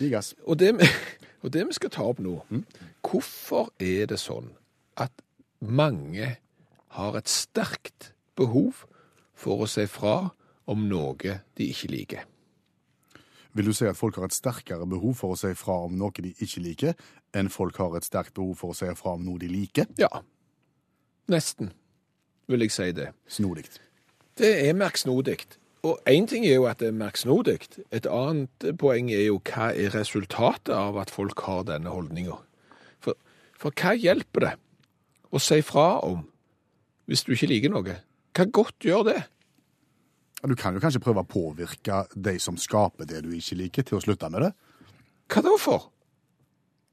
Gi gass. og det, [laughs] og det vi skal ta opp nå, hvorfor er det sånn at mange har et sterkt behov for å si fra om noe de ikke liker? Vil du si at folk har et sterkere behov for å si fra om noe de ikke liker, enn folk har et sterkt behov for å si fra om noe de liker? Ja, nesten vil jeg si det. Snodig. Det er merksnodig. Og én ting er jo at det er merksnodig. Et annet poeng er jo hva er resultatet av at folk har denne holdninga. For, for hva hjelper det å si fra om hvis du ikke liker noe? Hva godt gjør det? Du kan jo kanskje prøve å påvirke de som skaper det du ikke liker, til å slutte med det. Hva da for?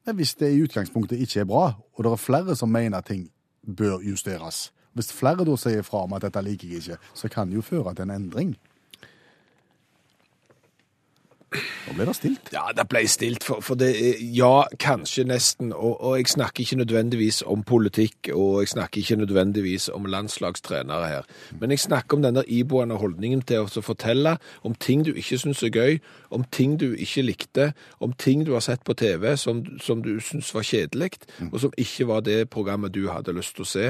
Men hvis det i utgangspunktet ikke er bra, og det er flere som mener ting bør justeres, hvis flere da sier fra om at dette liker jeg ikke, så kan det jo føre til en endring. Nå ble det stilt. Ja, det ble stilt, for, for det ja, kanskje nesten. Og, og jeg snakker ikke nødvendigvis om politikk, og jeg snakker ikke nødvendigvis om landslagstrenere her. Men jeg snakker om denne iboende holdningen til å fortelle om ting du ikke syns er gøy, om ting du ikke likte, om ting du har sett på TV som, som du syns var kjedelig, og som ikke var det programmet du hadde lyst til å se.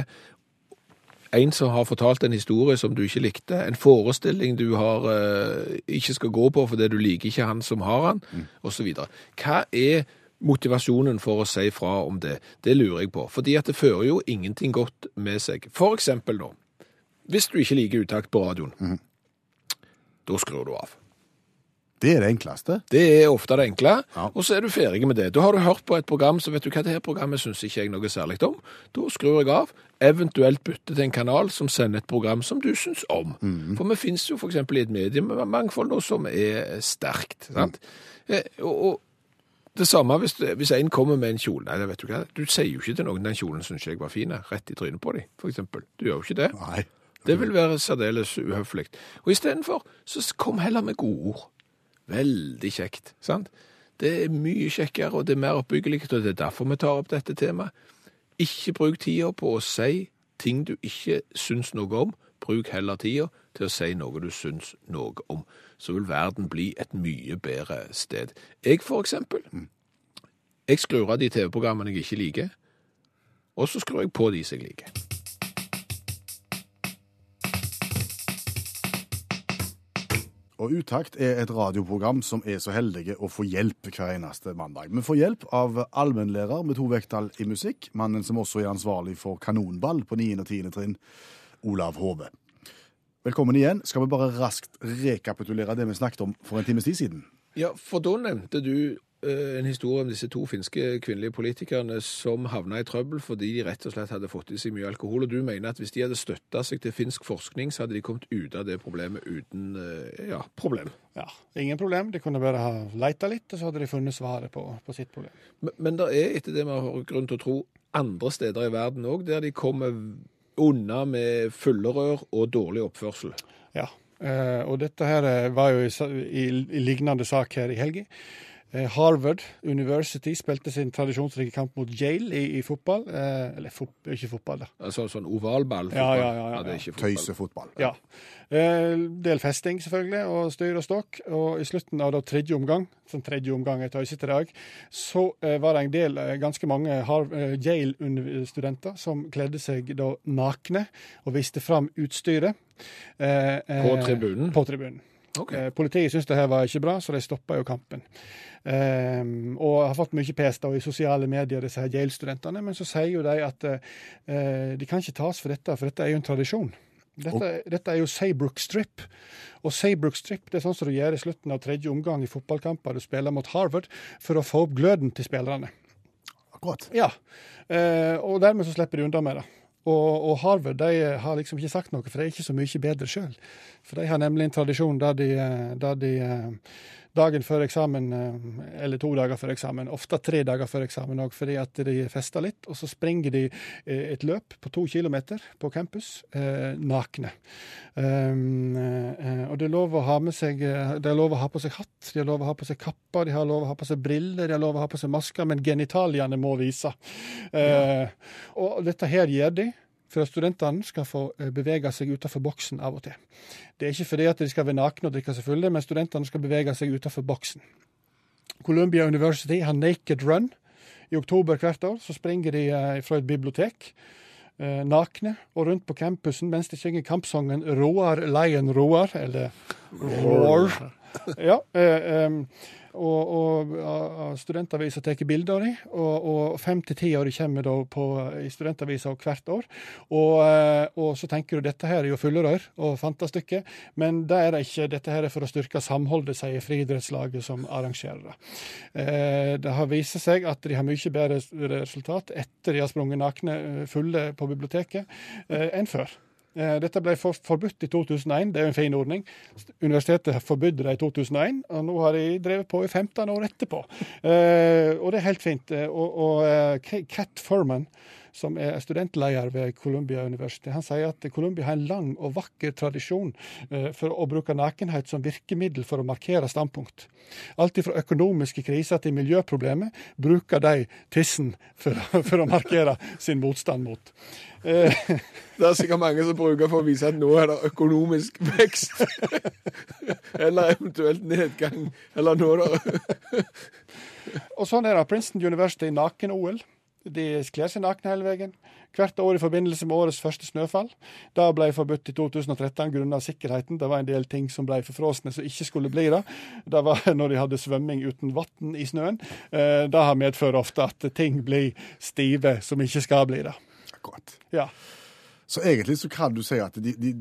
En som har fortalt en historie som du ikke likte, en forestilling du har, eh, ikke skal gå på fordi du liker ikke han som har han, så videre. Hva er motivasjonen for å si fra om det? Det lurer jeg på. Fordi at det fører jo ingenting godt med seg. For eksempel nå, hvis du ikke liker utakt på radioen, da skrur du av. Det er det enkleste. Det er ofte det enkle, Ja. og så er du ferdig med det. Da har du hørt på et program, så vet du hva det her programmet syns ikke jeg noe særlig om. Da skrur jeg av, eventuelt bytter til en kanal som sender et program som du syns om. For vi finnes jo f.eks. i et mediemangfold nå som er sterkt. sant? Eh, og, og det samme hvis, hvis en kommer med en kjole. Nei, vet du hva, du sier jo ikke til noen den kjolen syns jeg var fin, rett i trynet på dem, f.eks. Du gjør jo ikke det. Nei. Det vil være særdeles uhøflig. Og istedenfor så kom heller med gode ord. Veldig kjekt, sant? Det er mye kjekkere, og det er mer oppbyggelig, og det er derfor vi tar opp dette temaet. Ikke bruk tida på å si ting du ikke syns noe om, bruk heller tida til å si noe du syns noe om. Så vil verden bli et mye bedre sted. Jeg, for eksempel, jeg skrur av de TV-programmene jeg ikke liker, og så skrur jeg på de som jeg liker. Og Utakt er et radioprogram som er så heldige å få hjelp hver eneste mandag. Vi får hjelp av allmennlærer med to vekttall i musikk, mannen som også er ansvarlig for kanonball på 9. og 10. trinn, Olav Hove. Velkommen igjen. Skal vi bare raskt rekapitulere det vi snakket om for en times tid siden? Ja, for da nevnte du en historie om disse to finske kvinnelige politikerne som havna i trøbbel fordi de rett og slett hadde fått i seg mye alkohol. Og du mener at hvis de hadde støtta seg til finsk forskning, så hadde de kommet ut av det problemet uten eh, ja, problem. Ja, ingen problem. De kunne bare ha leita litt, og så hadde de funnet svaret på, på sitt problem. Men, men det er, etter det vi har grunn til å tro, andre steder i verden òg der de kommer unna med fyllerør og dårlig oppførsel. Ja, eh, og dette her eh, var jo i, i, i lignende sak her i helga. Eh, Harvard University spilte sin tradisjonsrike kamp mot Yale i, i fotball. Eh, eller fot, ikke fotball, da. Altså sånn ovalball. Ja, ja, ja, ja, det fotball. Tøysefotball. Ja. Eh, del festing, selvfølgelig, og styr og stokk. Og i slutten av da tredje omgang, som tredje omgang er tøysete i dag, så eh, var det en del, eh, ganske mange eh, Yale-studenter som kledde seg da nakne og viste fram utstyret. Eh, eh, På tribunen? På tribunen. Okay. Eh, Politiet syntes det her var ikke bra, så de stoppa jo kampen. Ehm, og har fått mye pes da i sosiale medier, disse her Yale-studentene. Men så sier jo de at uh, de kan ikke tas for dette, for dette er jo en tradisjon. Dette, dette er jo Saybrook Strip. Og Saybrook Strip det er sånn som du gjør i slutten av tredje omgang i fotballkamper du spiller mot Harvard, for å få opp gløden til spillerne. Akkurat. Ja, Uh, og dermed så slipper de unna med det. Og, og Harvard de har liksom ikke sagt noe, for de er ikke så mye bedre sjøl. For de har nemlig en tradisjon der de, eh, der de eh, dagen før eksamen, eh, eller to dager før eksamen, ofte tre dager før eksamen òg, fordi at de fester litt, og så springer de eh, et løp på to kilometer på campus, eh, nakne. Um, eh, og det er lov å ha med seg De har lov å ha på seg hatt, de har lov å ha på seg kapper, de har lov å ha på seg briller, de har lov å ha på seg masker, men genitaliene må vise. Eh, og dette her gjør de for at studentene skal få eh, bevege seg utenfor boksen av og til. Det er ikke fordi at de skal være nakne og drikke seg fulle, men studentene skal bevege seg utenfor boksen. Columbia University har Naked Run. I oktober hvert år så springer de eh, fra et bibliotek eh, nakne og rundt på campusen mens de synger kampsangen 'Roar Lion Roar', eller Roar. Ja, eh, em, og, og og studentavisa tar bilder av dem, og, og fem til ti av dem kommer da på, i studentavisa hvert år. Og, eh, og så tenker du dette her er jo fyllerør og fantastykke, men det er det ikke. Dette her er for å styrke samholdet, sier friidrettslaget som arrangerer det. Eh, det har vist seg at de har mye bedre resultat etter de har sprunget nakne fulle på biblioteket, eh, enn før. Eh, Dette ble for, forbudt i 2001, det er jo en fin ordning. Universitetet forbudde det i 2001, og nå har de drevet på i 15 år etterpå. Eh, og det er helt fint. Eh, Og, og Cat Furman, som er studentleder ved Columbia University, han sier at Columbia har en lang og vakker tradisjon eh, for å bruke nakenhet som virkemiddel for å markere standpunkt. Alt fra økonomiske kriser til miljøproblemer bruker de tissen for, [laughs] for å markere sin motstand mot. Eh, [laughs] Det er sikkert mange som bruker for å vise at nå er det økonomisk vekst. [laughs] Eller eventuelt nedgang. Eller nå da. Og sånn er det. Princeton University naken-OL. De kler seg nakne hele veien. Hvert år i forbindelse med årets første snøfall. Det ble forbudt i 2013 grunnet sikkerheten. Det var en del ting som ble forfrosne som ikke skulle bli det. Det var [laughs] når de hadde svømming uten vann i snøen. Eh, Det har medført ofte at ting blir stive som ikke skal bli det. Akkurat. Ja. Så egentlig så kan du si at de, de,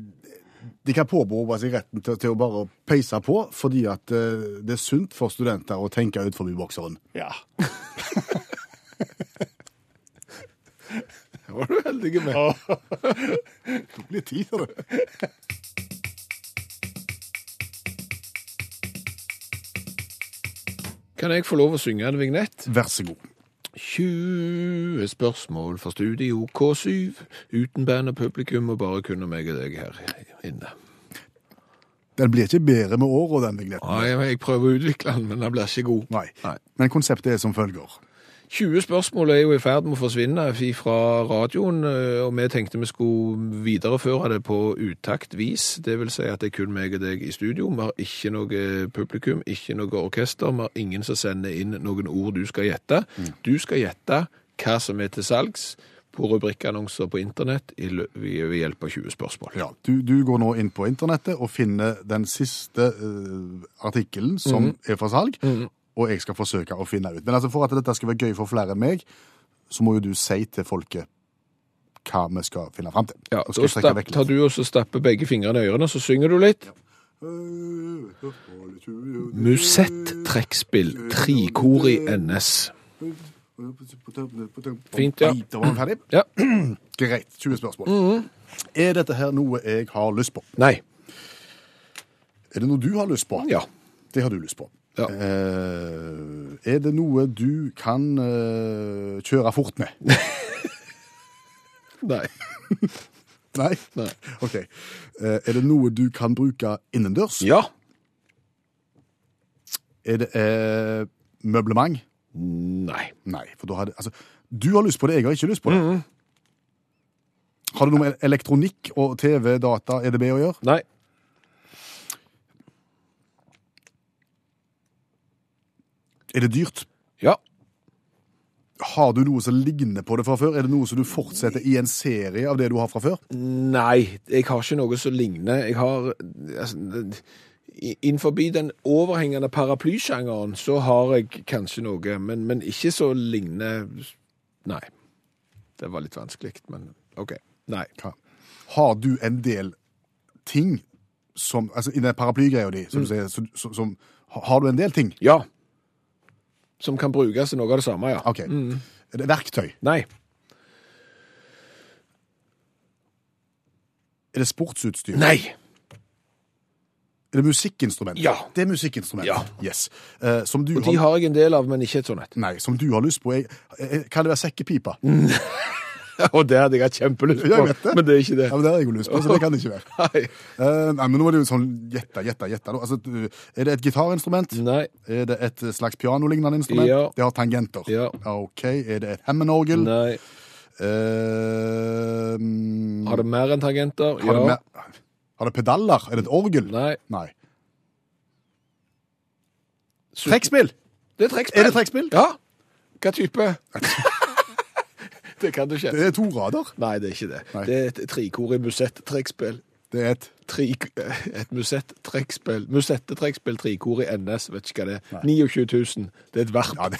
de kan påberope seg retten til, til å bare peise på, fordi at eh, det er sunt for studenter å tenke ut forbi bokseren. ja. [laughs] [laughs] Det var du heldig med. Tid for det. Kan jeg få lov å synge en vignett? Vær så god. 20 spørsmål for Studio K7, uten band og publikum, og bare kun meg og deg her inne. Den blir ikke bedre med åra, den vignetten. Nei, jeg prøver å utvikle den, men den blir ikke god. Nei. Nei. Men konseptet er som følger. 20 spørsmål er jo i ferd med å forsvinne fra radioen, eh, og vi tenkte vi skulle videreføre det på utaktvis. Det vil si at det er kun meg og deg i studio. Vi har ikke noe publikum, ikke noe orkester. Vi har ingen som sender inn noen ord du skal gjette. Du skal gjette hva som er til salgs på rubrikkannonser på internett ved hjelp av 20 spørsmål. Ja, du, du går nå inn på internettet og finner den siste uh, artikkelen som er for salg, og jeg skal forsøke å finne ut. Men altså for at dette skal være gøy for flere enn meg, så må jo du si til folket hva vi skal finne fram til. Ja, og stapp, tar du og så stapper begge fingrene i ørene, så synger du litt. Musett-trekkspill, trikor i NS. Fint, ja. Da var vi ferdig. Ja. [clears throat] Greit. 20 spørsmål. Er dette her noe jeg har lyst på? Nei. Er det noe du har lyst på? Ja. Det har du lyst på. Ja. Uh, er det noe du kan uh, kjøre fort med? [laughs] Nei. [laughs] Nei? Nei. OK. Uh, er det noe du kan bruke innendørs? Ja. Er det møblement? Nei. Nei, for da hadde Altså, du har lyst på det, jeg har ikke lyst på det. Har det noe med elektronikk og TV, data, EDB å gjøre? Nei. Er det dyrt? Ja. Har du noe som ligner på det fra før? Er det noe som du fortsetter i en serie av det du har fra før? Nei, jeg har ikke noe som ligner. Jeg har altså, Innenfor den overhengende paraplysjangeren så har jeg kanskje noe, men, men ikke så ligner Nei. Det var litt vanskelig, men OK. Nei. Hva? Har du en del ting som Altså i den paraplygreia di, som du sier, så, så, som Har du en del ting? Ja. Som kan brukes til noe av det samme, ja. OK. Er det verktøy? Nei. Er det sportsutstyr? Nei. Er det musikkinstrument? Ja. Det er musikkinstrument. Ja. Yes. Eh, som du Og de har har jeg en del av, men ikke et sånt et. Nei, som du har lyst på. Jeg, kan det være sekkepipa? [laughs] [laughs] Og det hadde jeg hatt kjempelyst på, det. men det er ikke det. Ja, men Det har jeg jo lyst på, så det [laughs] kan det ikke være. [laughs] Nei. Eh, nei, men nå er det jo sånn gjetta, gjetta, gjetta. Altså, er det et gitarinstrument? Nei. Er det et slags pianolignende instrument? Ja. Det har tangenter. Ja. OK. Er det et Hammond-orgel? Nei. Uh, Har det mer enn tangenter? har, det ja. mer, har det pedaler? Er det et orgel? Nei. Nei. Trekkspill? Det er trekkspill. Er det trekkspill? Ja. Hva type? Det kan du ikke. Det er to rader. Nei, det er ikke det. Nei. Det er et trikorig musett-trekkspill. Det er et Tri, [laughs] et musett-trekkspill. Musette-trekkspill, trikorig NS, vet ikke hva det er. 29 000. Det er et verp. Ja, det,